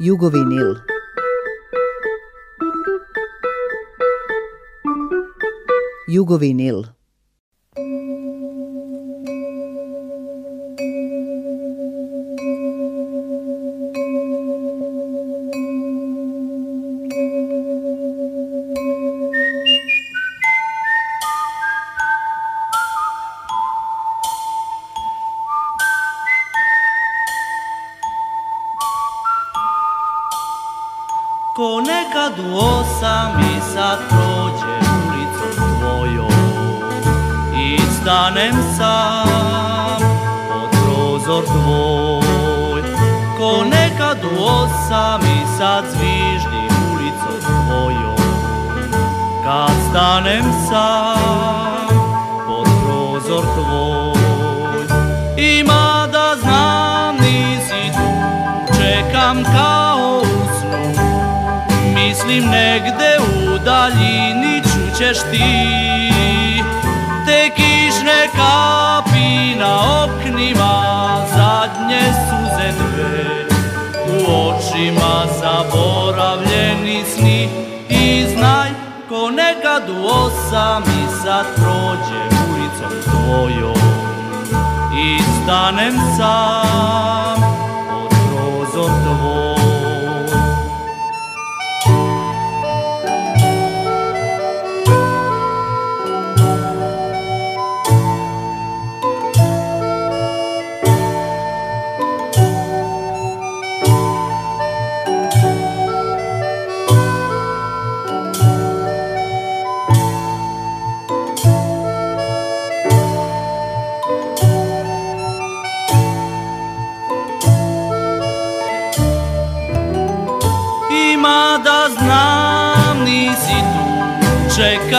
Jugovinyl. Jugovinyl. stanem sam pod prozor tvoj Ko nekad u osam i sad zvižnim ulicu tvojom Kad stanem sam pod prozor tvoj I mada znam nisi tu, čekam kao u snu Mislim negde u daljini čućeš ti očima zaboravljeni sni I znaj ko nekad u osam i sad prođe ulicom tvojom I stanem sam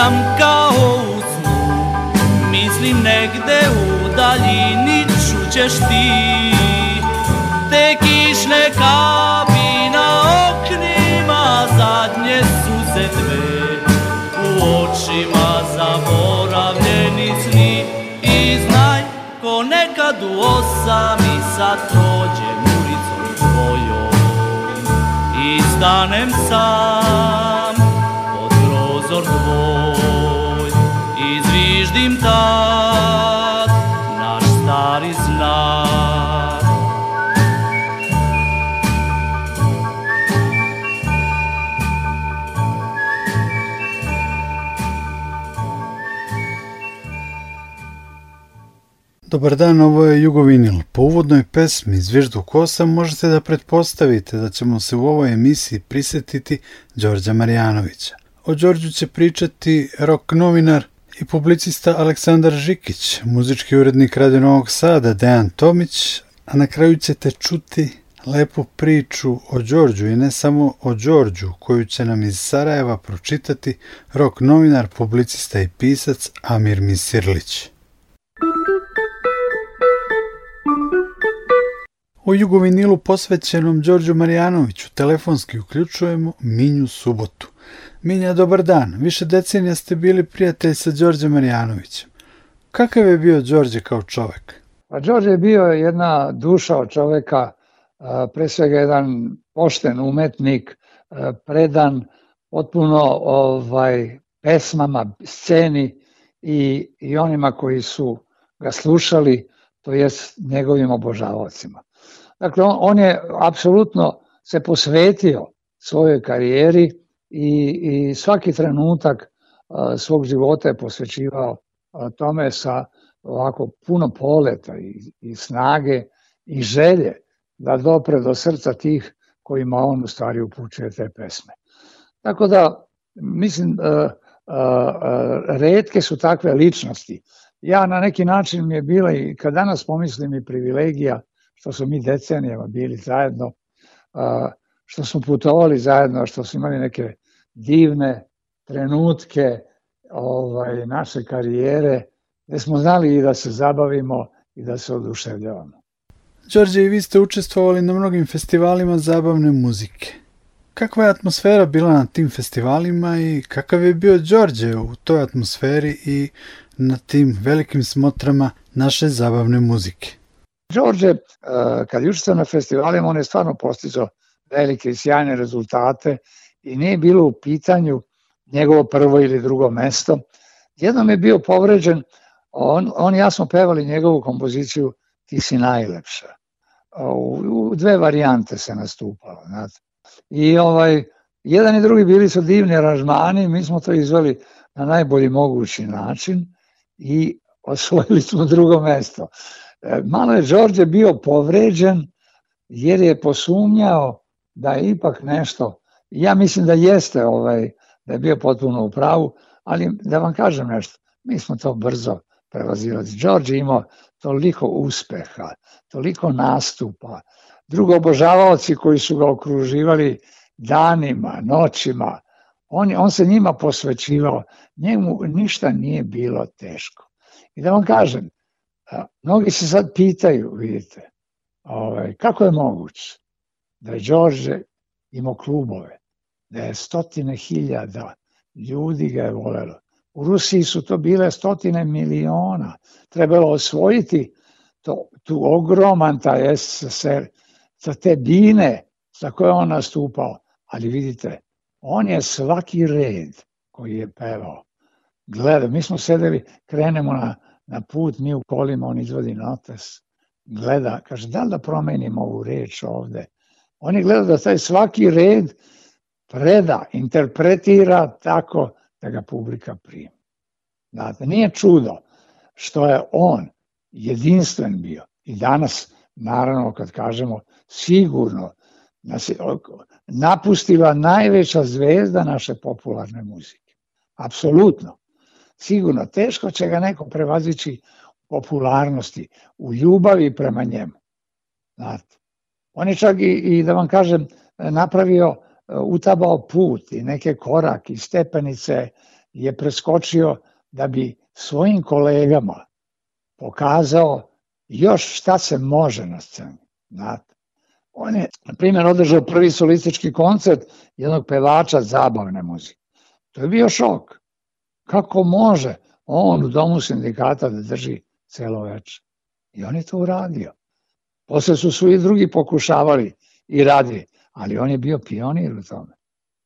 sanjam kao u snu Mislim negde u daljini čućeš ti Te kišne kapi na oknima Zadnje suze dve u očima zaboravljeni sni I znaj ko nekad u osam i sad prođem I stanem sam pod prozor tvojom tad naš stari znak. Dobar dan, ovo je Jugovinil. Po uvodnoj pesmi Zviždu kosa možete da pretpostavite da ćemo se u ovoj emisiji prisetiti Đorđa Marjanovića. O Đorđu će pričati rok novinar i publicista Aleksandar Žikić, muzički urednik Radio Novog Sada Dejan Tomić, a na kraju ćete čuti lepu priču o Đorđu i ne samo o Đorđu, koju će nam iz Sarajeva pročitati rok novinar, publicista i pisac Amir Misirlić. O jugovinilu posvećenom Đorđu Marijanoviću telefonski uključujemo Minju Subotu – Minja, dobar dan. Više decenija ste bili prijatelj sa Đorđem Marijanovićem. Kakav je bio Đorđe kao čovek? Pa Đorđe je bio jedna duša od čoveka, pre svega jedan pošten umetnik, predan potpuno ovaj pesmama, sceni i, i onima koji su ga slušali, to jest njegovim obožavacima. Dakle, on, on je apsolutno se posvetio svojoj karijeri, i, i svaki trenutak svog života je posvećivao tome sa ovako puno poleta i, i snage i želje da dopre do srca tih kojima on u stvari upućuje te pesme. Tako da, mislim, uh, redke su takve ličnosti. Ja na neki način mi je bila i kad danas pomislim i privilegija što su mi decenijama bili zajedno, što smo putovali zajedno, što smo imali neke divne trenutke ovaj, naše karijere, gde smo znali i da se zabavimo i da se oduševljavamo. Đorđe, i vi ste učestvovali na mnogim festivalima zabavne muzike. Kakva je atmosfera bila na tim festivalima i kakav je bio Đorđe u toj atmosferi i na tim velikim smotrama naše zabavne muzike? Đorđe, eh, kad je učestvovao na festivalima, on je stvarno postizao velike i sjajne rezultate i nije bilo u pitanju njegovo prvo ili drugo mesto. Jednom je bio povređen, on, on ja smo pevali njegovu kompoziciju Ti si najlepša. U, u dve varijante se nastupalo. Znači. I ovaj, jedan i drugi bili su divni aranžmani, mi smo to izveli na najbolji mogući način i osvojili smo drugo mesto. E, malo je Đorđe bio povređen jer je posumnjao da je ipak nešto Ja mislim da jeste, ovaj, da je bio potpuno u pravu, ali da vam kažem nešto, mi smo to brzo prevazilazili. Đorđe imao toliko uspeha, toliko nastupa, drugo obožavaoci koji su ga okruživali danima, noćima, on, on se njima posvećivao, njemu ništa nije bilo teško. I da vam kažem, mnogi se sad pitaju, vidite, ovaj, kako je moguće da je Đorđe imao klubove, da je stotine hiljada ljudi ga je volelo. U Rusiji su to bile stotine miliona. Trebalo osvojiti to, tu ogroman taj SSR, sa te bine sa koje on nastupao. Ali vidite, on je svaki red koji je pevao. Gleda, mi smo sedeli, krenemo na, na put, mi u kolima, on izvodi notes, gleda, kaže, da li da promenimo ovu reč ovde? On je gledao da taj svaki red preda, interpretira tako da ga publika primi. Znate, nije čudo što je on jedinstven bio i danas, naravno, kad kažemo sigurno, nas je napustila najveća zvezda naše popularne muzike. Apsolutno. Sigurno, teško će ga neko prevazići popularnosti, u ljubavi prema njemu. Znate. On je čak i, i da vam kažem, napravio utabao put i neke korak i stepenice je preskočio da bi svojim kolegama pokazao još šta se može na sceni. Znate. On je, na primjer, održao prvi solistički koncert jednog pevača zabavne muzike. To je bio šok. Kako može on u domu sindikata da drži celo večer? I on je to uradio. Posle su svi drugi pokušavali i radili ali on je bio pionir u tome.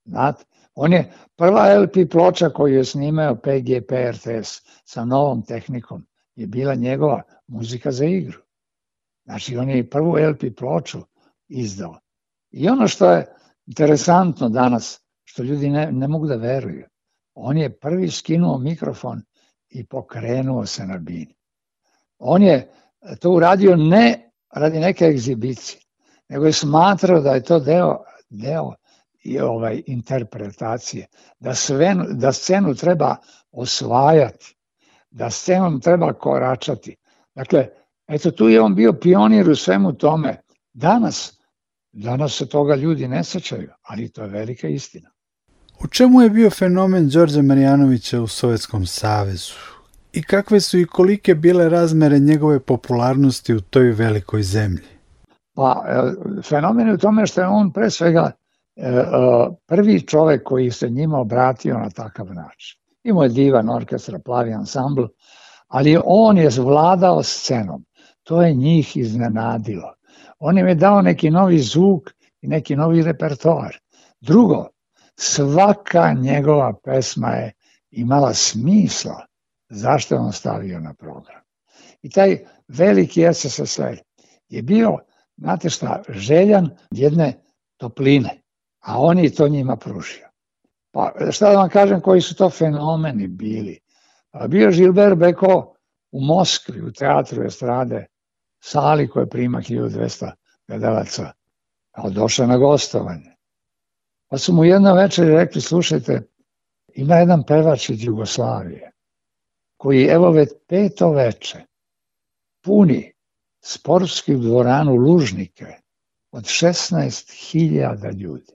Znat? on je prva LP ploča koju je snimao PGP RTS sa novom tehnikom je bila njegova muzika za igru. Znači, on je prvu LP ploču izdao. I ono što je interesantno danas, što ljudi ne, ne mogu da veruju, on je prvi skinuo mikrofon i pokrenuo se na bini. On je to uradio ne radi neke egzibicije, nego je smatrao da je to deo, deo i ovaj interpretacije, da, sve, da scenu treba osvajati, da scenom treba koračati. Dakle, eto tu je on bio pionir u svemu tome. Danas, danas se toga ljudi ne sećaju, ali to je velika istina. U čemu je bio fenomen Đorđa Marijanovića u Sovjetskom savezu? I kakve su i kolike bile razmere njegove popularnosti u toj velikoj zemlji? Pa e, fenomen je u tome što je on pre svega e, e, prvi čovek koji se njima obratio na takav način. Imao je divan orkestra, plavi ansambl, ali on je zvladao scenom. To je njih iznenadilo. On im je dao neki novi zvuk i neki novi repertoar. Drugo, svaka njegova pesma je imala smisla zašto je on stavio na program. I taj veliki SSSR je bio znate šta, željan jedne topline, a on to njima pružio. Pa šta da vam kažem koji su to fenomeni bili. Pa, bio Gilbert Beko u Moskvi, u teatru estrade, sali koja prima 1200 gledalaca, a došao na gostovanje. Pa su mu jedna večer rekli, slušajte, ima jedan pevač iz Jugoslavije, koji evo već peto veče puni sportski sportsku dvoranu Lužnike od 16.000 ljudi.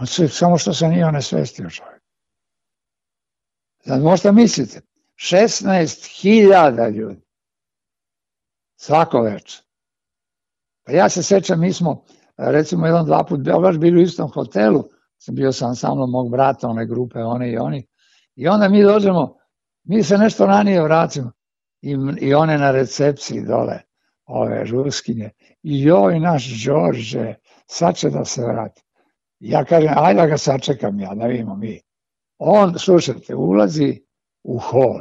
On se, samo što se nije onesvestio čovjek. Sad možda mislite, 16.000 ljudi. Svako večer. Pa ja se sećam, mi smo, recimo, jedan, dva put, baš bili u istom hotelu, bio sam sa mnom mog brata, one grupe, one i oni, i onda mi dođemo, mi se nešto ranije vratimo, i, i one na recepciji dole, ove ruskinje, i joj naš Đorđe, sad će da se vrati. Ja kažem, ajde da ga sačekam ja, da vidimo mi. On, slušajte, ulazi u hol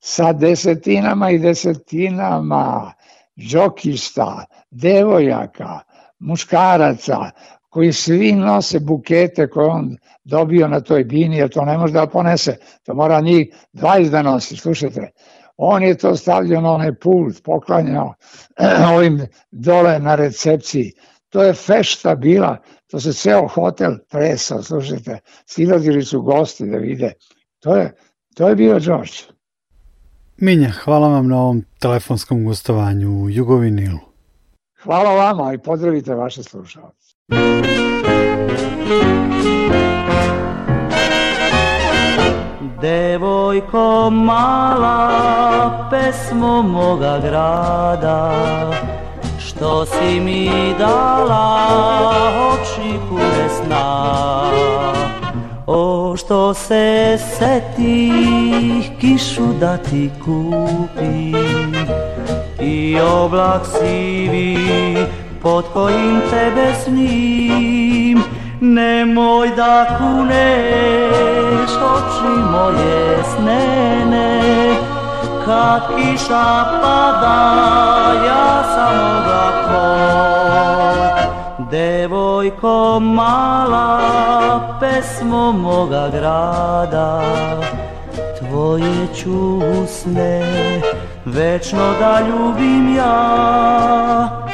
sa desetinama i desetinama džokista, devojaka, muškaraca, koji svi nose bukete koje on dobio na toj bini, jer to ne može da ponese, to mora njih 20 da nosi, slušajte, on je to stavljao na onaj pult, poklanjao ovim dole na recepciji. To je fešta bila, to se ceo hotel tresao, slušajte, silazili su gosti da vide. To je, to je bio George. Minja, hvala vam na ovom telefonskom gostovanju u Jugovinilu. Hvala vama i pozdravite vaše slušalce. Devojko mala, pesmo moga grada, što si mi dala oči pune sna. O što se setih kišu da ti kupim i oblak sivi pod kojim tebe snim Nemoj da kuneš oči moje snene Kad kiša pada ja samo gledam Devojko mala pesmo moga grada Tvoje ću usne večno da ljubim ja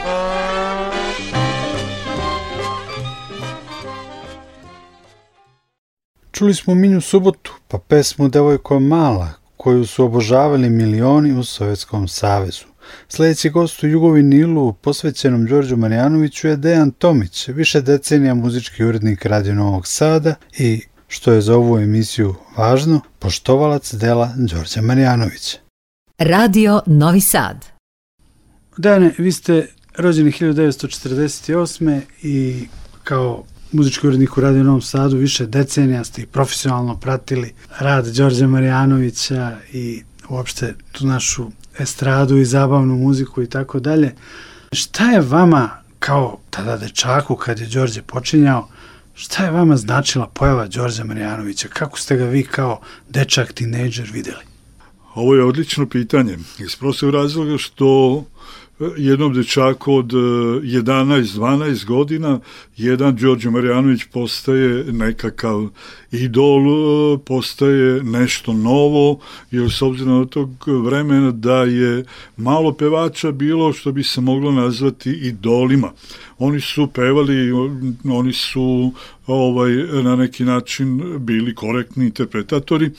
Čuli smo Minju Subotu, pa pesmu Devojko Mala, koju su obožavali milioni u Sovjetskom savezu. Sledeći gost u Jugovinilu posvećenom Đorđu Marjanoviću je Dejan Tomić, više decenija muzički urednik Radio Novog Sada i, što je za ovu emisiju važno, poštovalac dela Đorđa Marjanovića. Radio Novi Sad Dejane, vi ste rođeni 1948. i kao muzički urednik u Radio Novom Sadu, više decenija ste i profesionalno pratili rad Đorđa Marijanovića i uopšte tu našu estradu i zabavnu muziku i tako dalje. Šta je vama kao tada dečaku kad je Đorđe počinjao, šta je vama značila pojava Đorđa Marijanovića? Kako ste ga vi kao dečak, tinejdžer videli? Ovo je odlično pitanje. Iz prostog razloga što jednom dečaku od 11-12 e, godina, jedan Đorđe Marjanović postaje nekakav idol, e, postaje nešto novo, jer s obzirom na tog vremena da je malo pevača bilo što bi se moglo nazvati idolima. Oni su pevali, oni su ovaj na neki način bili korektni interpretatori,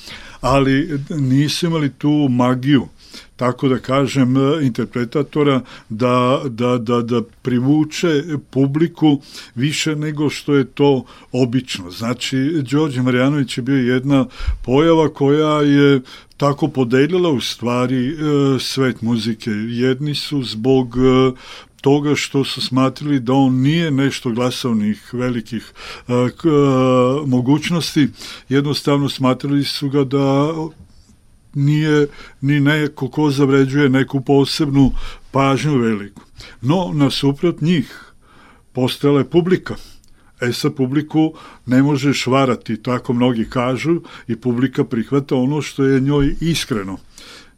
ali nisu imali tu magiju tako da kažem, e, interpretatora da, da, da, da privuče publiku više nego što je to obično. Znači, Đorđe Marjanović je bio jedna pojava koja je tako podelila u stvari e, svet muzike. Jedni su zbog e, toga što su smatrili da on nije nešto glasovnih velikih e, mogućnosti, jednostavno smatrali su ga da nije ni neko ko zavređuje neku posebnu pažnju veliku. No, nasuprot njih postala je publika. E sa publiku ne možeš varati, tako mnogi kažu, i publika prihvata ono što je njoj iskreno.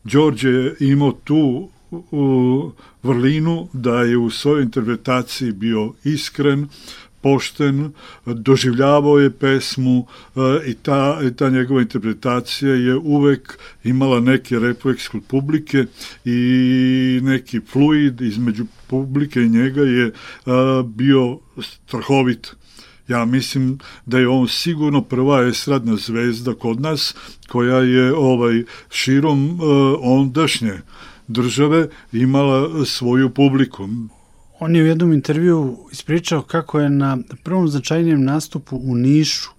Đorđe je imao tu u vrlinu da je u svojoj interpretaciji bio iskren, pošten, doživljavao je pesmu e, i ta, i ta njegova interpretacija je uvek imala neki refleks kod publike i neki fluid između publike i njega je e, bio strahovit. Ja mislim da je on sigurno prva estradna zvezda kod nas koja je ovaj širom e, ondašnje države imala svoju publiku. On je u jednom intervju ispričao kako je na prvom značajnijem nastupu u Nišu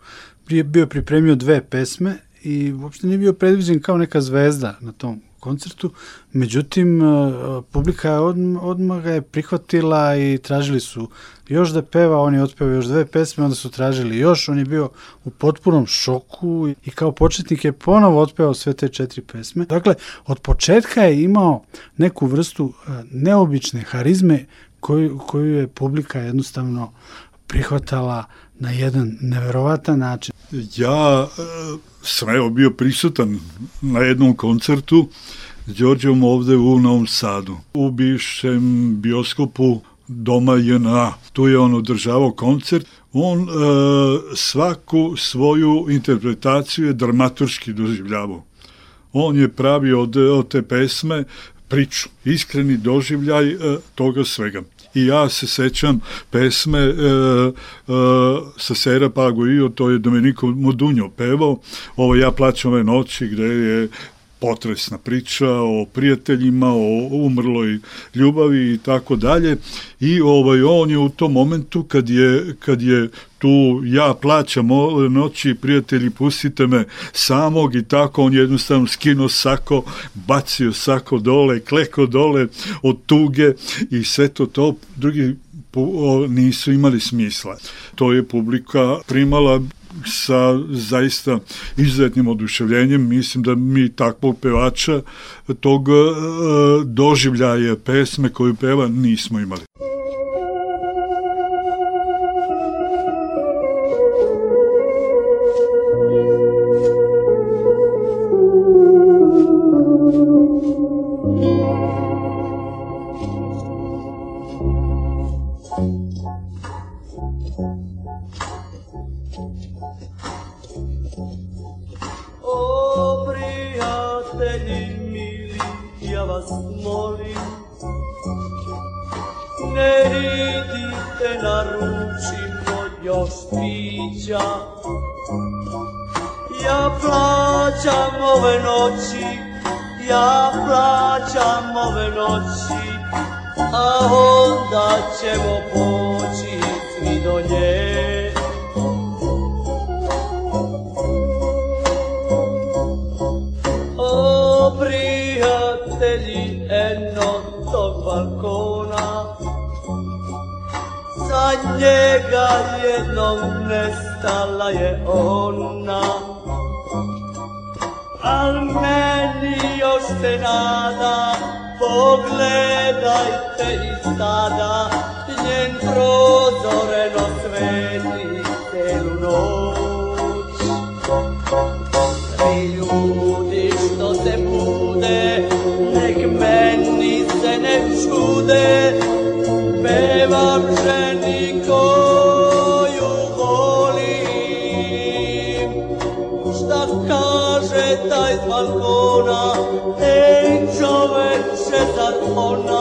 prije bio pripremio dve pesme i uopšte nije bio predviđen kao neka zvezda na tom koncertu. Međutim, e, publika je odmah, ga je prihvatila i tražili su još da peva, on je otpevao još dve pesme, onda su tražili još, on je bio u potpunom šoku i kao početnik je ponovo otpevao sve te četiri pesme. Dakle, od početka je imao neku vrstu e, neobične harizme koju, koju je publika jednostavno prihvatala na jedan neverovatan način. Ja e, sam evo bio prisutan na jednom koncertu s Đorđevom ovde u Novom Sadu, u bivšem bioskopu Doma JNA. Tu je on održavao koncert. On e, svaku svoju interpretaciju je dramaturški doživljavao. On je pravio od, od te pesme priču, iskreni doživljaj e, toga svega. I ja se sećam pesme e, e, sa Sera Pago Io, to je Domenico Modugno pevao, ovo ja plaćam ove noći, gde je potresna priča o prijateljima, o umrloj ljubavi i tako dalje. I ovaj on je u tom momentu kad je kad je tu ja plaćam noći, prijatelji, pustite me samog i tako, on jednostavno skino sako, bacio sako dole, kleko dole od tuge i sve to to. Drugi nisu imali smisla. To je publika primala sa zaista izuzetnim oduševljenjem. Mislim da mi takvog pevača, tog e, doživljaje pesme koju peva nismo imali. odmori Ne ridite na ručimo još pića Ja plaćam ove noći Ja plaćam ove noći A onda ćemo poći svi do nje njega jednom nestala je ona Al meni još se nada, pogledajte i sada Njen prozoreno sveti celu noć Vi ljudi što se bude, nek meni se ne čude Pevam ženi Cezar ona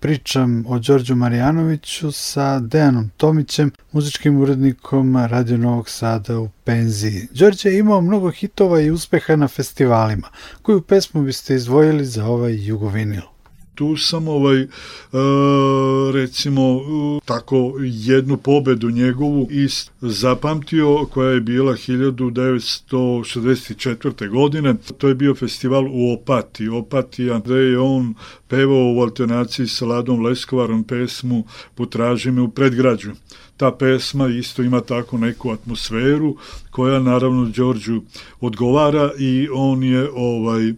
Pričam o Đorđu Marijanoviću sa Dejanom Tomićem, muzičkim urednikom Radio Novog Sada u penziji. Đorđe je imao mnogo hitova i uspeha na festivalima. Koju pesmu biste izdvojili za ovaj jugovinil? tu sam ovaj e, recimo tako jednu pobedu njegovu is zapamtio koja je bila 1964. godine to je bio festival u Opati Opatija gde je on pevao u alternaciji sa Ladom Leskovarom pesmu Potraži me u predgrađu ta pesma isto ima tako neku atmosferu koja naravno Đorđu odgovara i on je ovaj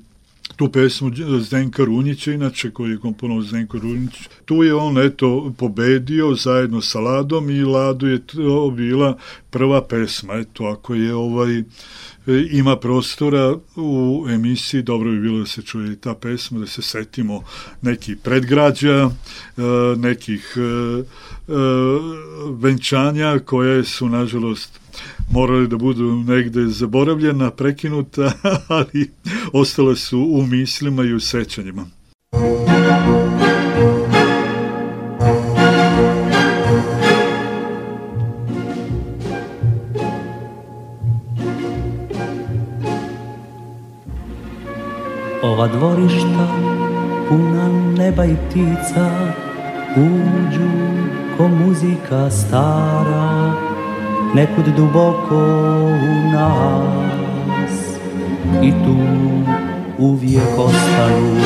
tu pesmu Zdenka Runjića, inače koji je komponovao Zdenko Runjić, tu je on eto pobedio zajedno sa Ladom i Ladu je to bila prva pesma, eto ako je ovaj e, ima prostora u emisiji, dobro bi bilo da se čuje ta pesma, da se setimo nekih predgrađa, e, nekih e, venčanja koje su nažalost morali da budu negde zaboravljena, prekinuta, ali ostale su u mislima i u sećanjima. Ova dvorišta puna neba i ptica Uđu ko muzika stara nekud duboko u nas i tu uvijek ostanu.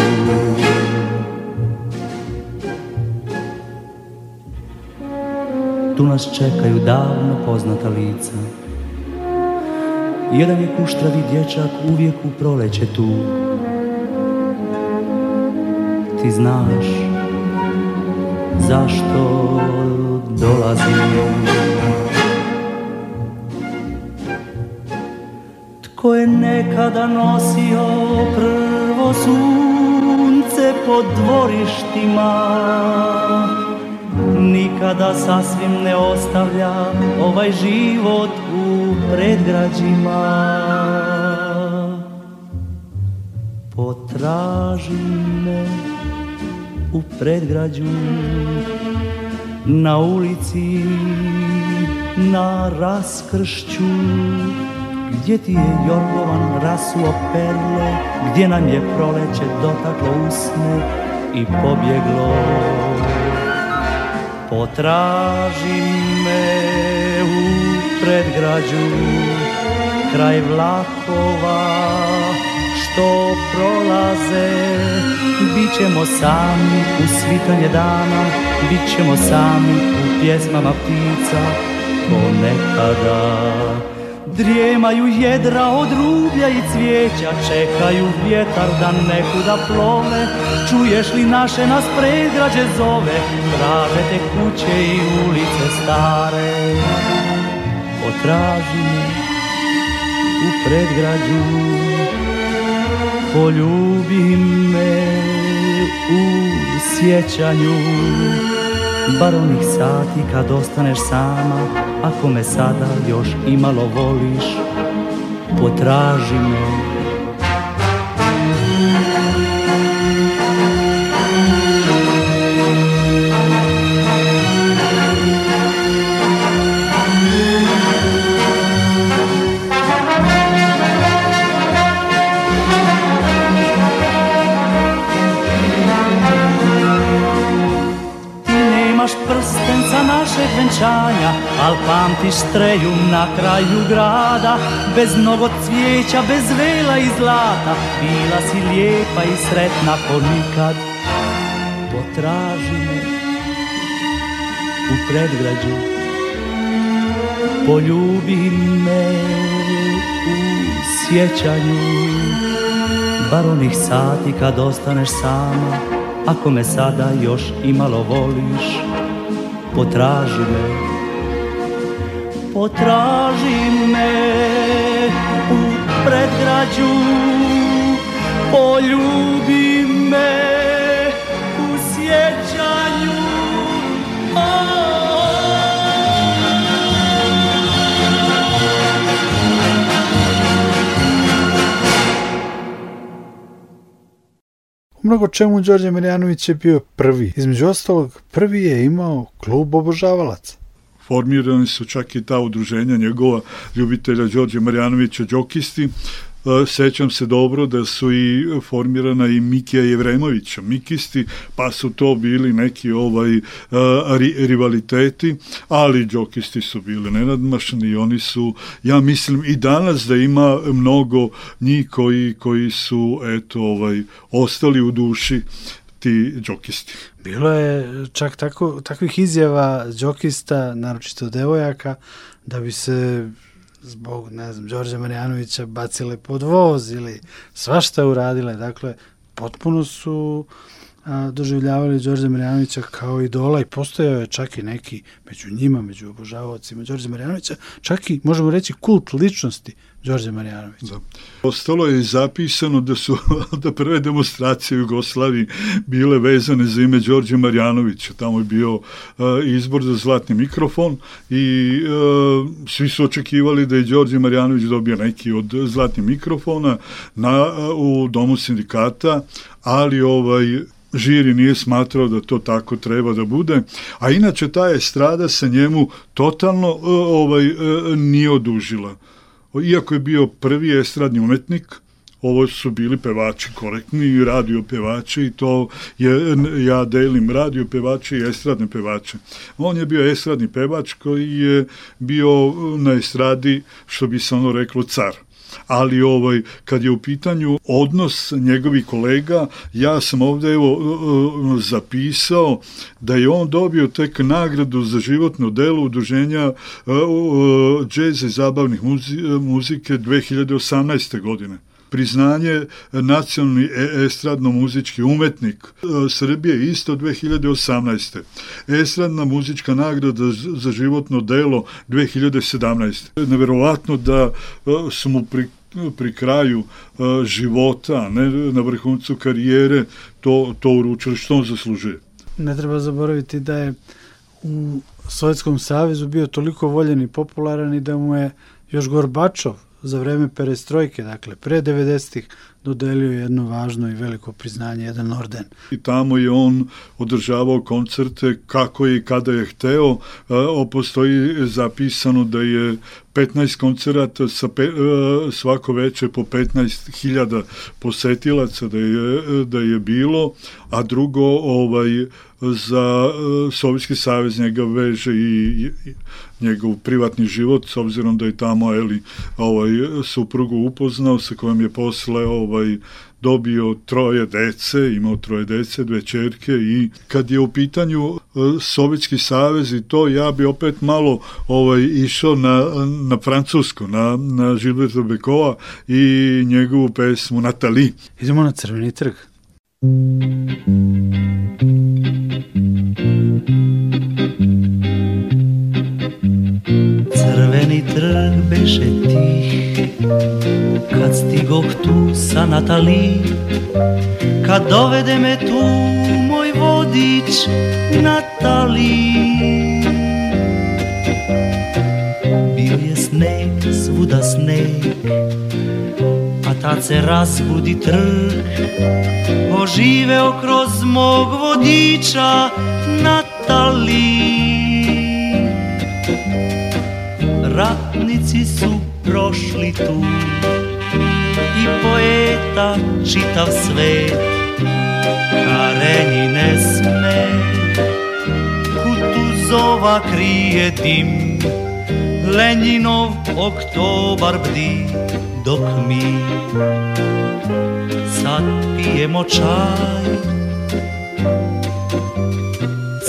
Tu nas čekaju davno poznata lica. Jedan je kuštravi dječak uvijek u proleće tu. Ti znaš zašto dolazim. ko je nekada nosio prvo sunce po dvorištima nikada sasvim ne ostavlja ovaj život u predgrađima potraži me u predgrađu na ulici na raskršću Gdje ti je Jorgovan rasuo perle, gdje nam je proleće dotaklo usne i pobjeglo. Potraži me u predgrađu, kraj vlakova što prolaze Bit sami u svitanje dana Bit sami u pjesmama ptica Ponekada Drijemaju jedra od rublja i cvijeća Čekaju vjetar da nekuda plove Čuješ li naše nas predgrađe zove Traže te kuće i ulice stare Potraži me u predgrađu Poljubi me u sjećanju Bar onih sati kad ostaneš sama Ako me sada još imalo voliš Potraži me Al pamti štreju na kraju grada Bez mnogo cvijeća, bez vela i zlata Bila si lijepa i sretna ko nikad Potraži me u predgrađu Poljubi me u sjećanju Bar onih sati kad ostaneš sama Ako me sada još i malo voliš Potraži me Potraži me u predgrađu Poljubi me u sjećanju oh, mnogo čemu Đorđe Mirjanović je bio prvi. Između ostalog, prvi je imao klub obožavalaca formirani su čak i ta udruženja njegova ljubitelja Đorđe Marjanovića Đokisti, e, sećam se dobro da su i formirana i Mikija Jevremovića, Mikisti, pa su to bili neki ovaj e, ri, rivaliteti, ali Đokisti su bili nenadmašni i oni su, ja mislim i danas da ima mnogo njih koji, koji su eto ovaj ostali u duši ti džokisti. Bilo je čak tako, takvih izjava džokista, naročito devojaka, da bi se zbog, ne znam, Đorđa Marjanovića bacile pod voz ili svašta uradile. Dakle, potpuno su a, doživljavali Đorđa Marjanovića kao idola i postojao je čak i neki među njima, među obožavacima Đorđa Marjanovića, čak i, možemo reći, kult ličnosti Đorđe Marjanović. Da. Ostalo je zapisano da su da prve demonstracije u Jugoslaviji bile vezane za ime Đorđe Marjanovića. Tamo je bio uh, izbor za zlatni mikrofon i uh, svi su očekivali da je Đorđe Marjanović dobio neki od zlatnih mikrofona na, uh, u domu sindikata, ali ovaj žiri nije smatrao da to tako treba da bude, a inače ta estrada sa njemu totalno ovaj, nije odužila iako je bio prvi estradni umetnik, ovo su bili pevači korektni i radio pevači i to je, ja delim radio pevače i estradne pevače. On je bio estradni pevač koji je bio na estradi, što bi se ono reklo, car ali ovaj kad je u pitanju odnos njegovih kolega, ja sam ovde evo e, e, zapisao da je on dobio tek nagradu za životno delo udruženja e, džez i zabavnih muzike 2018. godine priznanje e, nacionalni e, estradno-muzički umetnik e, Srbije isto 2018. Estradna muzička nagrada za životno delo 2017. Neverovatno da smo pri pri kraju života, ne na vrhuncu karijere, to, to uručili što on zaslužuje. Ne treba zaboraviti da je u Sovjetskom savezu bio toliko voljen i popularan i da mu je još Gorbačov za vreme perestrojke, dakle pre 90-ih, dodelio jedno važno i veliko priznanje, jedan orden. I tamo je on održavao koncerte kako je i kada je hteo. E, o, zapisano da je 15 koncerata sa pe, e, svako veče po 15.000 posetilaca da je, da je bilo, a drugo ovaj, za e, Sovjetski savez njega veže i, i njegov privatni život, s obzirom da je tamo Eli ovaj, suprugu upoznao, sa kojom je posle ovaj, dobio troje dece, imao troje dece, dve čerke i kad je u pitanju e, Sovjetski savez i to ja bi opet malo ovaj išao na, na Francusku, na, na Žilberta Bekova i njegovu pesmu Natali. Idemo na Crveni trg. Thank you. više tih Kad stigoh tu sa Natali Kad dovede me tu moj vodič Natali Bil je sneg, svuda sneg A tad se razbudi trg Oživeo kroz mog vodiča Natali Natali Muzičarci su prošli tu I poeta čitav svet Karenji ne sme Kutuzova krije dim Leninov oktobar bdi Dok mi sad pijemo čaj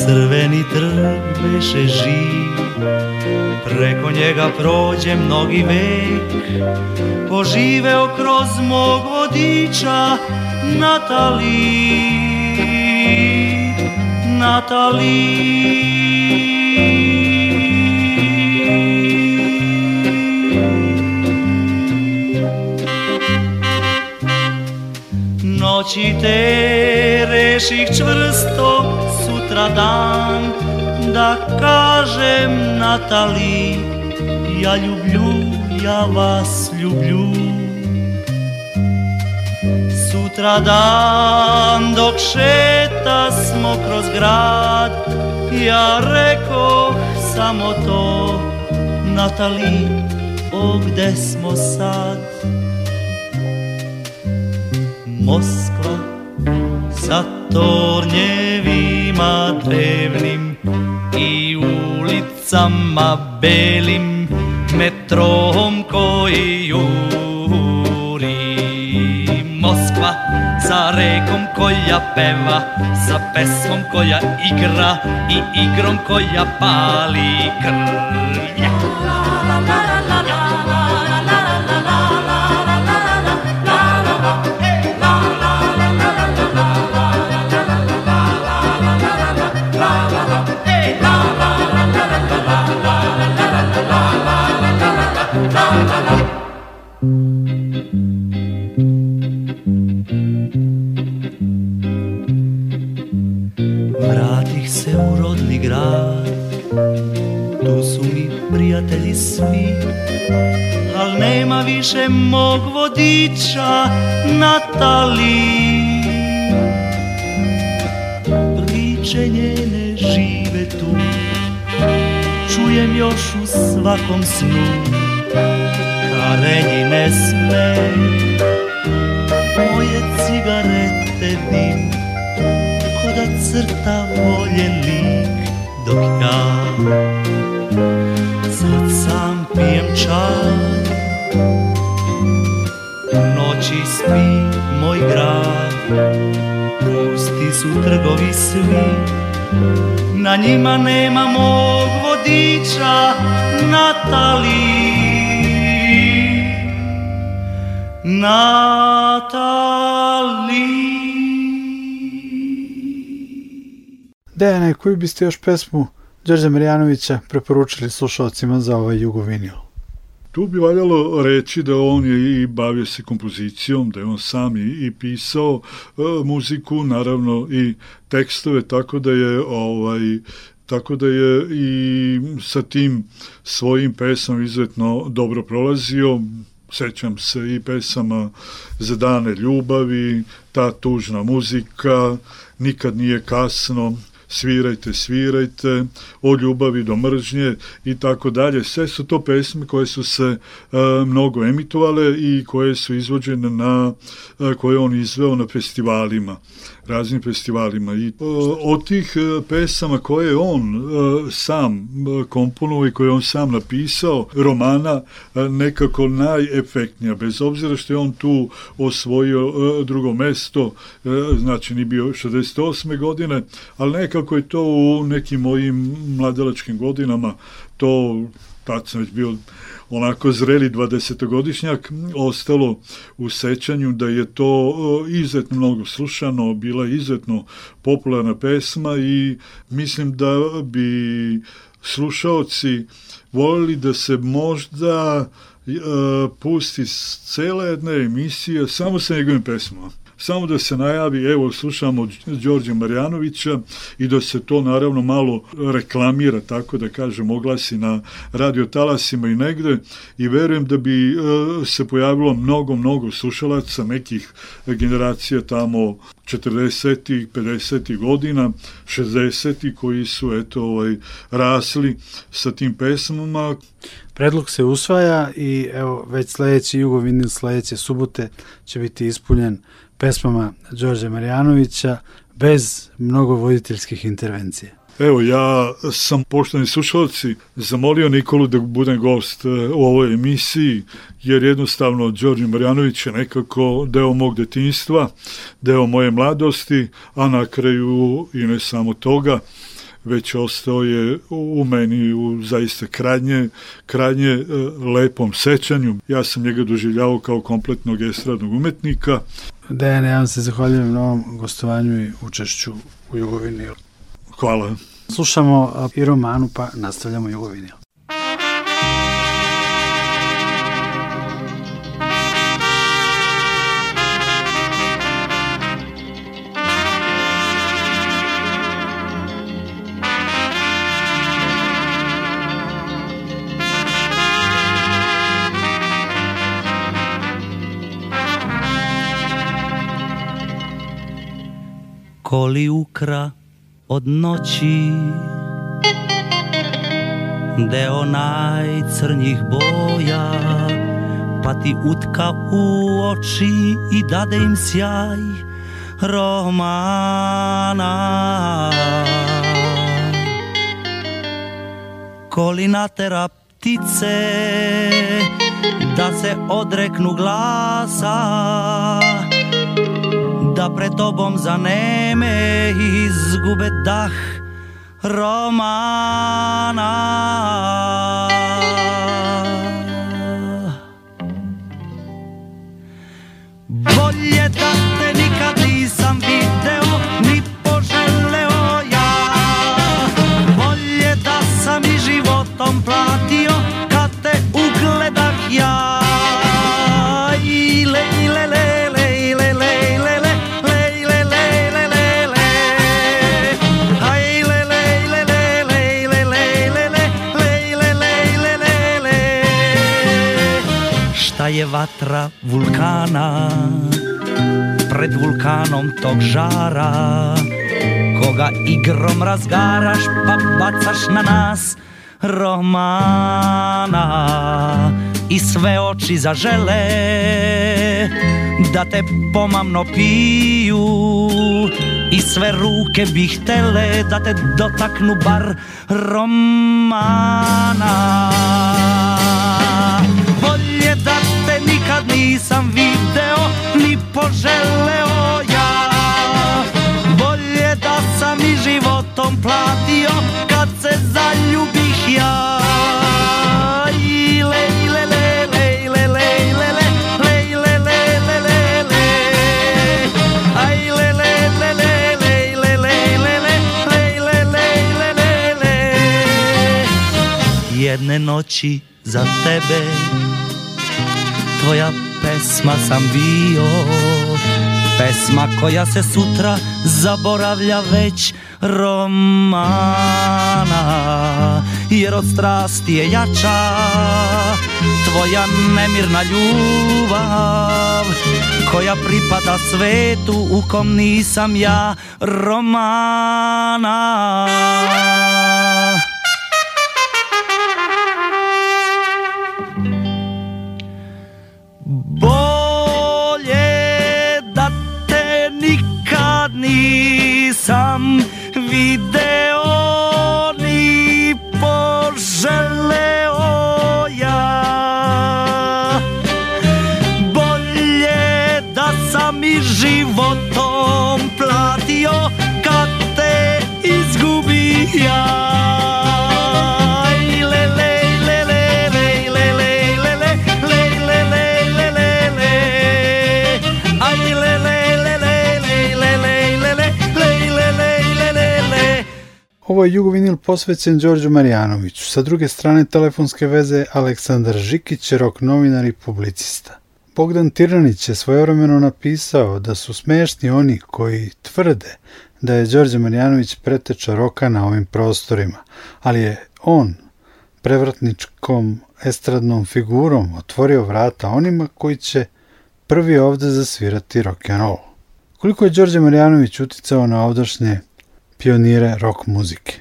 Crveni trg beše živ Preko njega prođe mnogi vek Poživeo kroz mog vodiča Natali Natali Noći te reših čvrsto Sutra dan da kažem Natali Ja ljublju, ja vas ljublju Sutra dan dok šeta smo kroz grad Ja rekoh samo to Natali, o gde smo sad? Moskva sa tornjevima drevnim sama belim metrom koji juri Moskva sa rekom koja peva sa pesmom koja igra i igrom koja pali krvnjak slatkom snu Karenji ne sme Moje cigarete dim Ko da crta volje lik Dok ja sad sam pijem čaj U noći spi moj grad Pusti su trgovi svi Na njima nema mog dica Natali Natali Dejane, koju biste još pesmu Đorđa Marjanovića preporučili slušalcima za ovaj jugovinil? Tu bi valjalo reći da on je i bavio se kompozicijom, da je on sam i, i pisao e, muziku, naravno i tekstove, tako da je ovaj Tako da je i sa tim svojim pesmom izuzetno dobro prolazio. Sećam se i pesama Za dane ljubavi, Ta tužna muzika, Nikad nije kasno, svirajte, svirajte, o ljubavi do mržnje i tako dalje. Sve su to pesme koje su se e, mnogo emitovale i koje su izvođene na, e, koje on izveo na festivalima. E, raznim festivalima. I e, od tih e, pesama koje je on e, sam komponovao i koje je on sam napisao, romana nekako najefektnija, bez obzira što je on tu osvojio drugo mesto, znači ni bio 68. godine, ali nekako je to u nekim mojim mladalačkim godinama to tad sam već bio onako zreli 20-godišnjak, ostalo u sećanju da je to e, izuzetno mnogo slušano, bila izuzetno popularna pesma i mislim da bi slušaoci volili da se možda e, pusti cela jedna emisija samo sa njegovim pesmama samo da se najavi, evo slušamo Đorđe Marjanovića i da se to naravno malo reklamira, tako da kažem, oglasi na radio talasima i negde i verujem da bi e, se pojavilo mnogo, mnogo slušalaca nekih generacija tamo 40. 50. godina, 60. koji su eto ovaj rasli sa tim pesmama. Predlog se usvaja i evo već sledeći jugovinil sledeće subote će biti ispunjen pesmama Đorđe Marjanovića bez mnogo voditeljskih intervencija. Evo, ja sam, poštovani slušalci, zamolio Nikolu da budem gost e, u ovoj emisiji, jer jednostavno Đorđe Marjanović je nekako deo mog detinjstva, deo moje mladosti, a na kraju i ne samo toga, već ostao je u meni u zaista krajnje, krajnje e, lepom sećanju. Ja sam njega doživljavao kao kompletnog estradnog umetnika. Dejane, ja vam se zahvaljujem na ovom gostovanju i učešću u Jugovinilu. Hvala. Slušamo i romanu, pa nastavljamo Jugovinil. koli ukra od noći Deo najcrnjih boja Pa ti utka u oči i dade im sjaj romana Koli natera ptice da se odreknu glasa da pre tobom zaneme izgube dah romana Bolje da te nikad nisam video ni poželeo ja Bolje da sam i životom platio kad te ugledah ja je vatra vulkana Pred vulkanom tog žara Koga igrom razgaraš pa bacaš na nas romana I sve oči zažele Da te pomamno piju I sve ruke bi htele Da te dotaknu bar romana nisam video ni poželeo ja Bolje da sam i životom platio kad se zaljubih ja Ile, ile, le, le, le, le, le, ile, le, le, le, le, le, le, le Jedne noći za tebe tvoja pesma sam bio Pesma koja se sutra zaboravlja već romana Jer od strasti je jača tvoja nemirna ljubav Koja pripada svetu u kom nisam ja romana me deu Ovo je Jugovinil posvećen Đorđu Marijanoviću, sa druge strane telefonske veze Aleksandar Žikić, rok novinar i publicista. Bogdan Tiranić je svojevremeno napisao da su smešni oni koji tvrde da je Đorđe Marjanović preteča roka na ovim prostorima, ali je on prevratničkom estradnom figurom otvorio vrata onima koji će prvi ovde zasvirati rock and roll. Koliko je Đorđe Marjanović uticao na ovdašnje pionire rock muzike?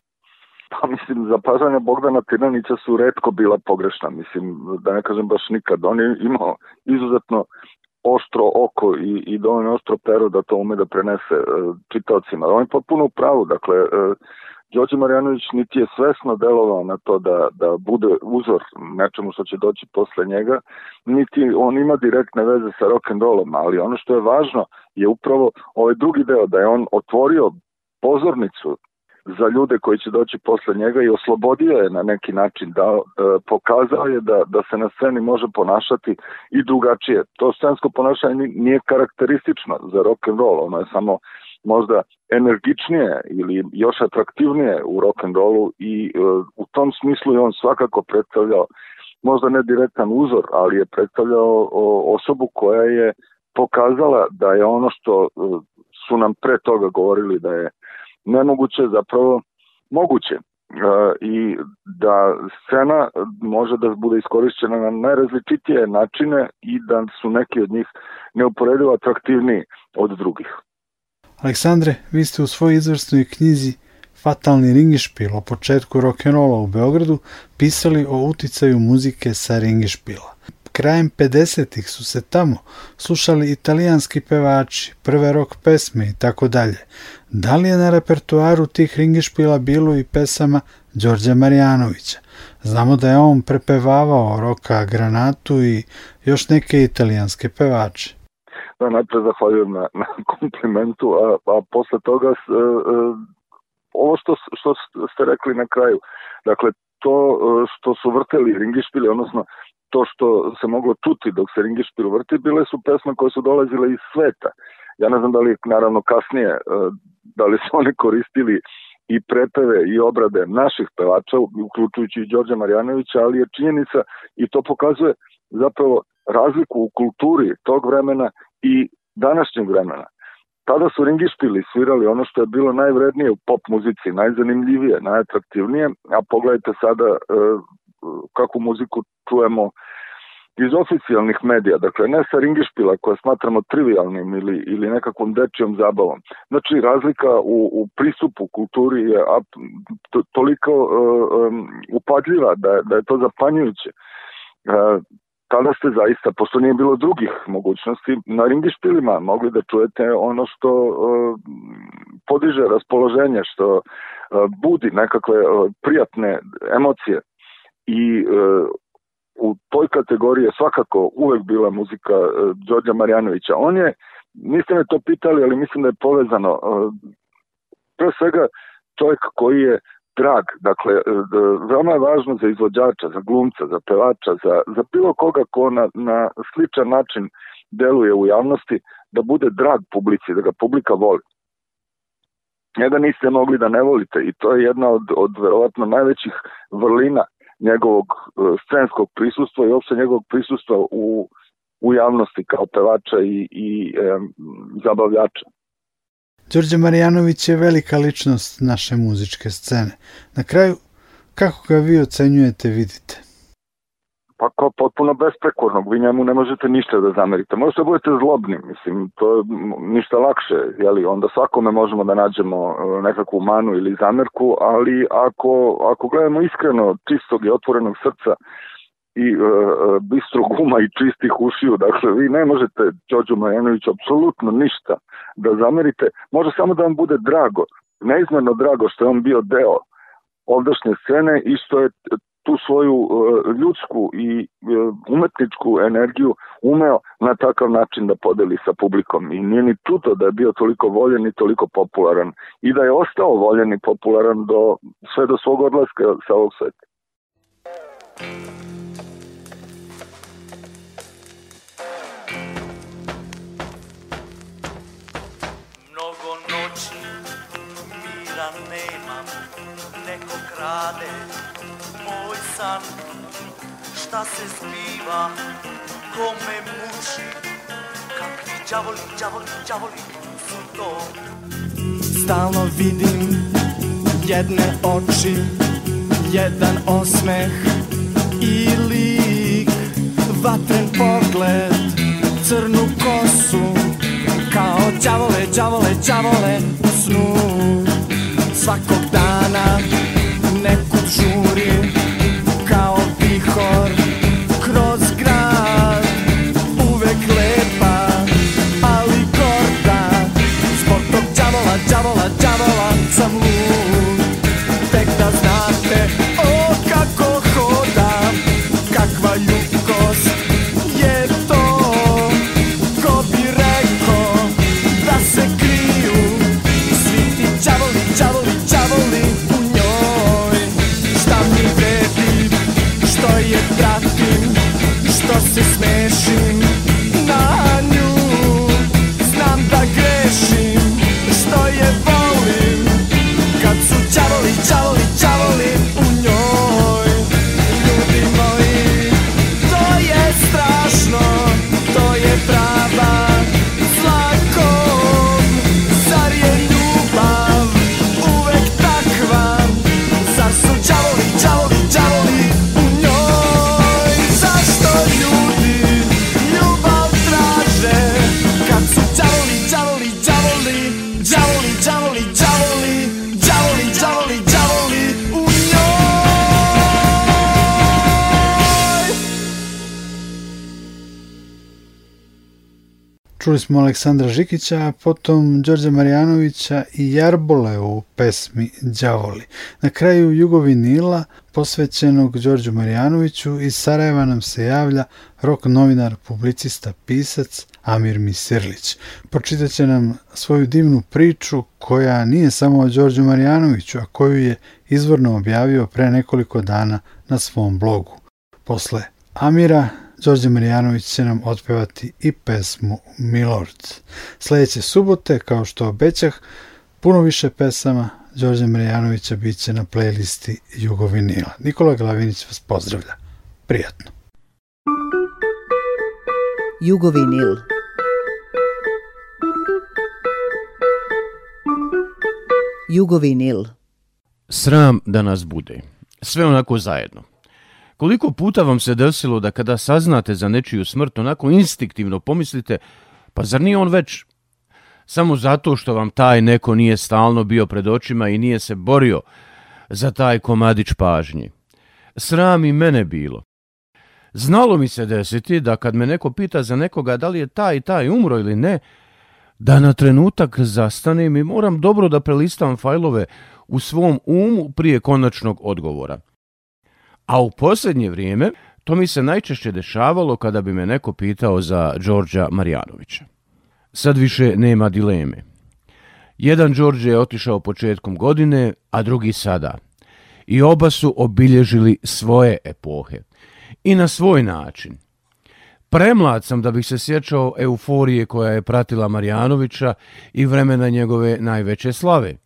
Pa mislim, zapažanja Bogdana Tiranića su redko bila pogrešna, mislim, da ne kažem baš nikad. On je imao izuzetno oštro oko i, i dovoljno oštro pero da to ume da prenese e, čitaocima. On je potpuno u pravu, dakle, e, Đorđe Marjanović niti je svesno delovao na to da, da bude uzor nečemu što će doći posle njega, niti on ima direktne veze sa rock and rollom, ali ono što je važno je upravo ovaj drugi deo, da je on otvorio pozornicu za ljude koji će doći posle njega i oslobodio je na neki način, da, e, pokazao je da, da se na sceni može ponašati i drugačije. To scensko ponašanje nije karakteristično za rock and roll, ono je samo možda energičnije ili još atraktivnije u rock and rollu i e, u tom smislu je on svakako predstavljao možda ne direktan uzor, ali je predstavljao o, osobu koja je pokazala da je ono što e, su nam pre toga govorili da je nemoguće zapravo moguće i da scena može da bude iskorišćena na najrazličitije načine i da su neki od njih neuporedivo atraktivniji od drugih. Aleksandre, vi ste u svojoj izvrsnoj knjizi Fatalni ringišpil o početku rock'n'rolla u Beogradu pisali o uticaju muzike sa ringišpila. Krajem 50-ih su se tamo slušali italijanski pevači, prve rok pesme i tako dalje. Da li je na repertuaru tih ringišpila bilo i pesama Đorđa Marijanovića? Znamo da je on prepevavao Roka Granatu i još neke italijanske pevače. Da, najprej zahvaljujem na, na komplimentu, a, a posle toga e, e, ovo što, što ste rekli na kraju, dakle to e, što su vrteli ringišpili, odnosno to što se moglo čuti dok se Ringišpil vrti, bile su pesme koje su dolazile iz sveta. Ja ne znam da li, naravno, kasnije, e, da li su oni koristili i prepeve i obrade naših pevača, uključujući i Đorđa Marjanovića, ali je činjenica i to pokazuje zapravo razliku u kulturi tog vremena i današnjeg vremena. Tada su ringištili svirali ono što je bilo najvrednije u pop muzici, najzanimljivije, najatraktivnije, a pogledajte sada e, kakvu muziku čujemo iz oficijalnih medija, dakle ne sa ringišpila koje smatramo trivialnim ili, ili nekakvom dečijom zabavom. Znači razlika u, u pristupu kulturi je to, toliko um, upadljiva da, da je to zapanjujuće. Uh, tada ste zaista, pošto nije bilo drugih mogućnosti, na ringišpilima mogli da čujete ono što uh, podiže raspoloženje, što uh, budi nekakve uh, prijatne emocije i e, u toj kategoriji je svakako uvek bila muzika e, Đorđa Marjanovića. On je, niste me to pitali, ali mislim da je povezano. E, pre svega čovjek koji je drag, dakle, e, veoma je važno za izvođača, za glumca, za pevača, za, za bilo koga ko na, na sličan način deluje u javnosti, da bude drag publici, da ga publika voli njega da niste mogli da ne volite i to je jedna od, od verovatno najvećih vrlina njegovog e, scenskog prisustva i uopšte njegovog prisustva u, u javnosti kao pevača i, i e, zabavljača. Đorđe Marijanović je velika ličnost naše muzičke scene. Na kraju, kako ga vi ocenjujete, vidite? pa kao potpuno besprekornog, vi njemu ne možete ništa da zamerite. Možete da budete zlobni, mislim, to je ništa lakše, jeli, onda svakome možemo da nađemo e, nekakvu manu ili zamerku, ali ako, ako gledamo iskreno, čistog i otvorenog srca, i e, e bistrog uma i čistih ušiju, dakle vi ne možete Đorđu Marjanoviću apsolutno ništa da zamerite, može samo da vam bude drago, neizmerno drago što je on bio deo ovdašnje scene i što je tu svoju e, ljudsku i e, umetničku energiju umeo na takav način da podeli sa publikom i nije ni čuto da je bio toliko voljen i toliko popularan i da je ostao voljen i popularan do, sve do svog odlaska sa ovog sveta. Mnogo noći mira nemam, neko krade san Šta se zbiva, ko me muči Kakvi đavoli, đavoli, đavoli su to Stalno vidim jedne oči Jedan osmeh i lik Vatren pogled, crnu kosu Kao đavole, đavole, đavole u snu Svakog some čuli smo Aleksandra Žikića, potom Đorđa Marjanovića i Jarbole u pesmi Đavoli. Na kraju Jugovinila, posvećenog Đorđu Marjanoviću, iz Sarajeva nam se javlja rok novinar, publicista, pisac Amir Misirlić. Pročitat će nam svoju divnu priču koja nije samo o Đorđu Marjanoviću, a koju je izvorno objavio pre nekoliko dana na svom blogu. Posle Amira Đorđe Marjanović će nam otpevati i pesmu Milord. Sledeće subote, kao što obećah, puno više pesama Đorđe Marjanovića bit će na playlisti Jugovinila. Nikola Glavinić vas pozdravlja. Prijatno. Jugovinil. Jugovinil. Sram da nas bude. Sve onako zajedno. Koliko puta vam se desilo da kada saznate za nečiju smrt, onako instinktivno pomislite, pa zar nije on već samo zato što vam taj neko nije stalno bio pred očima i nije se borio za taj komadić pažnji. Sram i mene bilo. Znalo mi se desiti da kad me neko pita za nekoga da li je taj i taj umro ili ne, da na trenutak zastanem i moram dobro da prelistam fajlove u svom umu prije konačnog odgovora – A u posljednje vrijeme to mi se najčešće dešavalo kada bi me neko pitao za Đorđa Marjanovića. Sad više nema dileme. Jedan Đorđe je otišao početkom godine, a drugi sada. I oba su obilježili svoje epohe. I na svoj način. Premlad sam da bih se sjećao euforije koja je pratila Marjanovića i vremena njegove najveće slave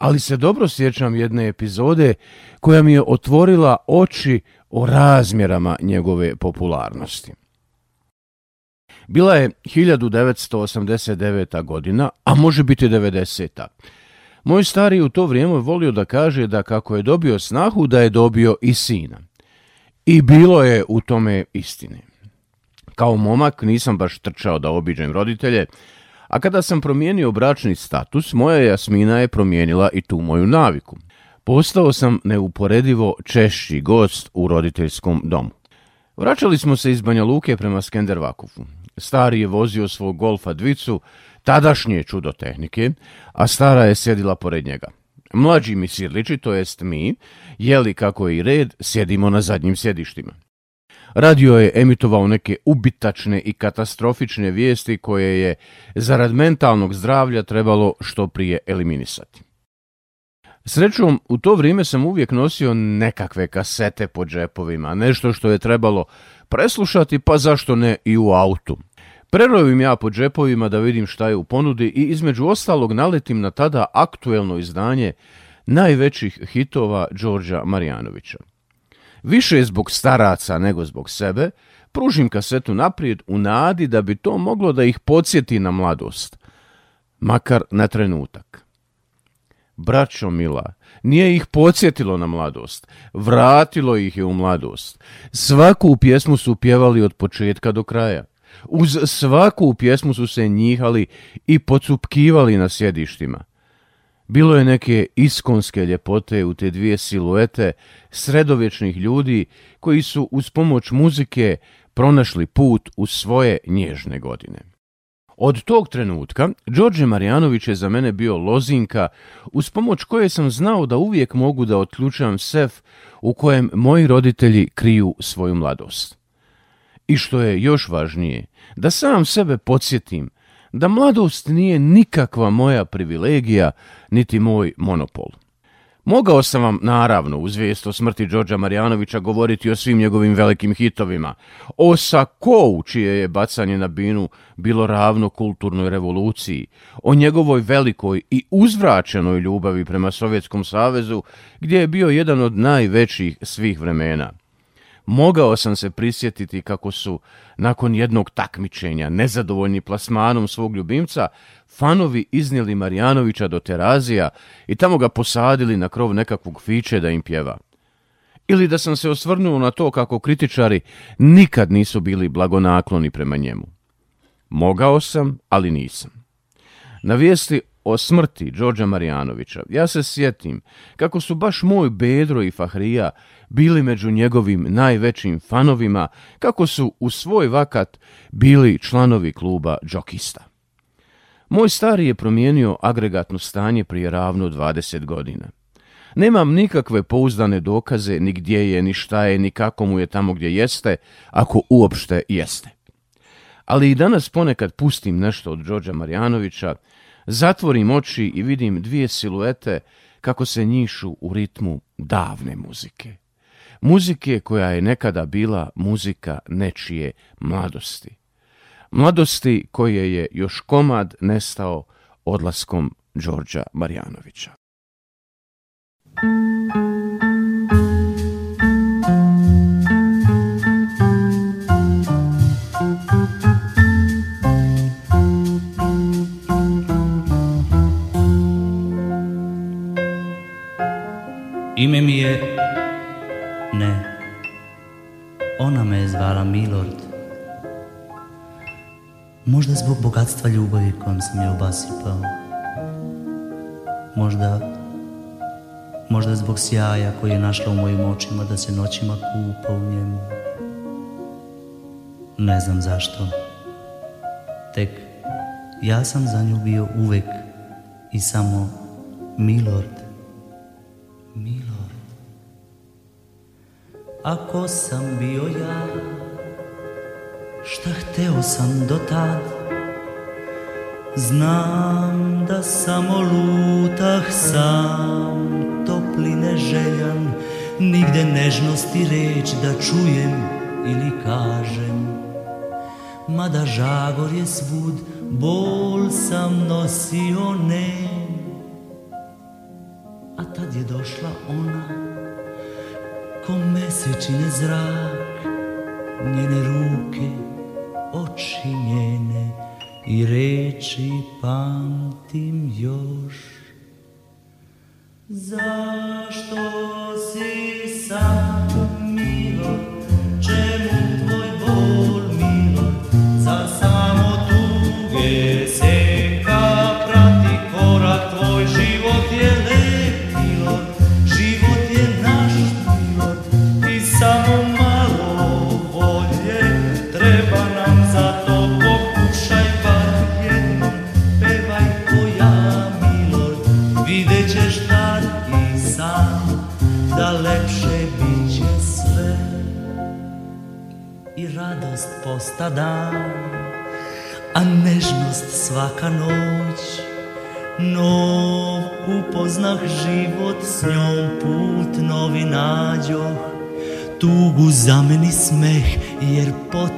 ali se dobro sjećam jedne epizode koja mi je otvorila oči o razmjerama njegove popularnosti. Bila je 1989. godina, a može biti 90. Moj stari u to vrijeme volio da kaže da kako je dobio snahu, da je dobio i sina. I bilo je u tome istine. Kao momak nisam baš trčao da obiđem roditelje, A kada sam promijenio bračni status, moja Jasmina je promijenila i tu moju naviku. Postao sam neuporedivo češći gost u roditeljskom domu. Vraćali smo se iz Banja Luke prema Skendervakovu. Stari je vozio svog golfa dvicu, tadašnje čudo tehnike, a stara je sjedila pored njega. Mlađi mi sirliči, to jest mi, jeli kako je i red, sjedimo na zadnjim sjedištima. Radio je emitovao neke ubitačne i katastrofične vijesti koje je zarad mentalnog zdravlja trebalo što prije eliminisati. Srećom, u to vrijeme sam uvijek nosio nekakve kasete po džepovima, nešto što je trebalo preslušati, pa zašto ne i u autu. Prerovim ja po džepovima da vidim šta je u ponudi i između ostalog naletim na tada aktuelno izdanje najvećih hitova Đorđa Marjanovića više je zbog staraca nego zbog sebe, pružim kasetu naprijed u nadi da bi to moglo da ih podsjeti na mladost, makar na trenutak. Braćo mila, nije ih podsjetilo na mladost, vratilo ih je u mladost. Svaku pjesmu su pjevali od početka do kraja. Uz svaku pjesmu su se njihali i pocupkivali na sjedištima. Bilo je neke iskonske ljepote u te dvije siluete sredovječnih ljudi koji su uz pomoć muzike pronašli put u svoje nježne godine. Od tog trenutka, Đorđe Marjanović je za mene bio lozinka uz pomoć koje sam znao da uvijek mogu da otključam sef u kojem moji roditelji kriju svoju mladost. I što je još važnije, da sam sebe podsjetim da mladost nije nikakva moja privilegija, niti moj monopol. Mogao sam vam, naravno, uz vijest o smrti Đorđa Marjanovića govoriti o svim njegovim velikim hitovima, o Sakou, čije je bacanje na binu bilo ravno kulturnoj revoluciji, o njegovoj velikoj i uzvraćenoj ljubavi prema Sovjetskom savezu, gdje je bio jedan od najvećih svih vremena. Mogao sam se prisjetiti kako su, nakon jednog takmičenja, nezadovoljni plasmanom svog ljubimca, fanovi iznijeli Marjanovića do terazija i tamo ga posadili na krov nekakvog fiče da im pjeva. Ili da sam se osvrnuo na to kako kritičari nikad nisu bili blagonakloni prema njemu. Mogao sam, ali nisam. Na vijesti o smrti Đorđa Marijanovića, ja se sjetim kako su baš moj Bedro i Fahrija bili među njegovim najvećim fanovima, kako su u svoj vakat bili članovi kluba Đokista. Moj stari je promijenio agregatno stanje prije ravno 20 godina. Nemam nikakve pouzdane dokaze ni gdje je, ni šta je, ni kako mu je tamo gdje jeste, ako uopšte jeste. Ali i danas ponekad pustim nešto od Đorđa Marjanovića, Zatvorim oči i vidim dvije siluete kako se njišu u ritmu davne muzike. Muzike koja je nekada bila muzika nečije mladosti. Mladosti koje je još komad nestao odlaskom Đorđa Marjanovića. Ime mi je... Ne. Ona me je zvala Milord. Možda zbog bogatstva ljubavi kojom sam je obasipao. Možda... Možda zbog sjaja koji je našla u mojim očima da se noćima kupa u njemu. Ne znam zašto. Tek ja sam za nju bio uvek i samo Milord. Milord. Ako sam bio ja Šta hteo sam do tad Znam da samo lutah sam Topline željan Nigde nežnosti reč da čujem ili kažem Mada žagor je svud Bol sam nosio ne A tad je došla ona ko mesečine zrak Njene ruke, oči njene i reči pamtim još Zašto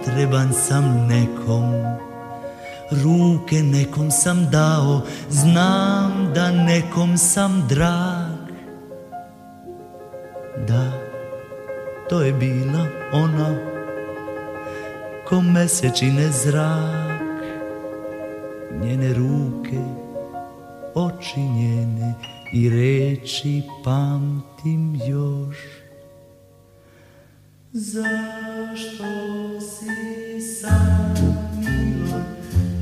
potreban sam nekom Ruke nekom sam dao, znam da nekom sam drag Da, to je bila ona Ko mesečine zrak Njene ruke, oči njene i reči pamtim još Zašto si sam, Milor?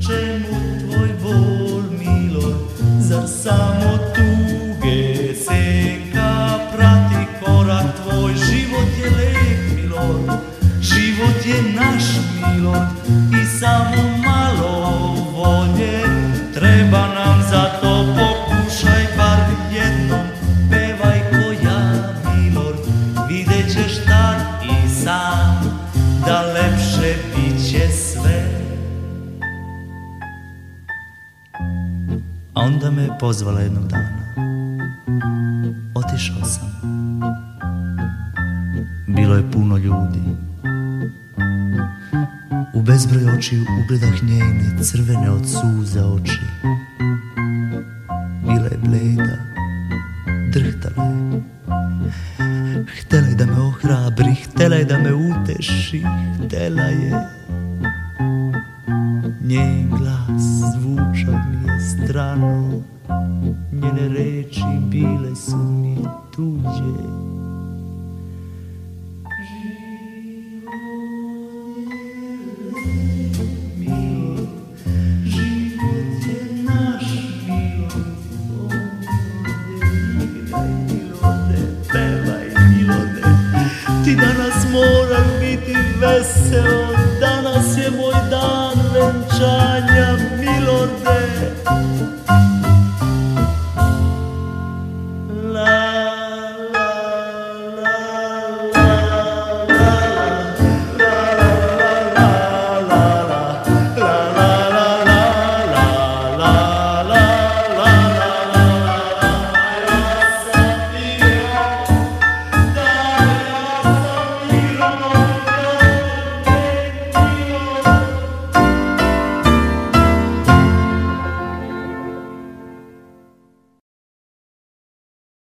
Čemu tvoj bol, Milor? Zar samo tuge seka prati korak tvoj? Život je lep, Milor, život je naš, Milor I samo malo volje treba nam za to Pokušaj bar jednom, pevaj ko ja, Milor Vidjet ćeš me pozvala jednog dana. Otišao sam. Bilo je puno ljudi. U bezbroj očiju ugledah njene crvene od suza oči. Bila je bleda, drhtala je.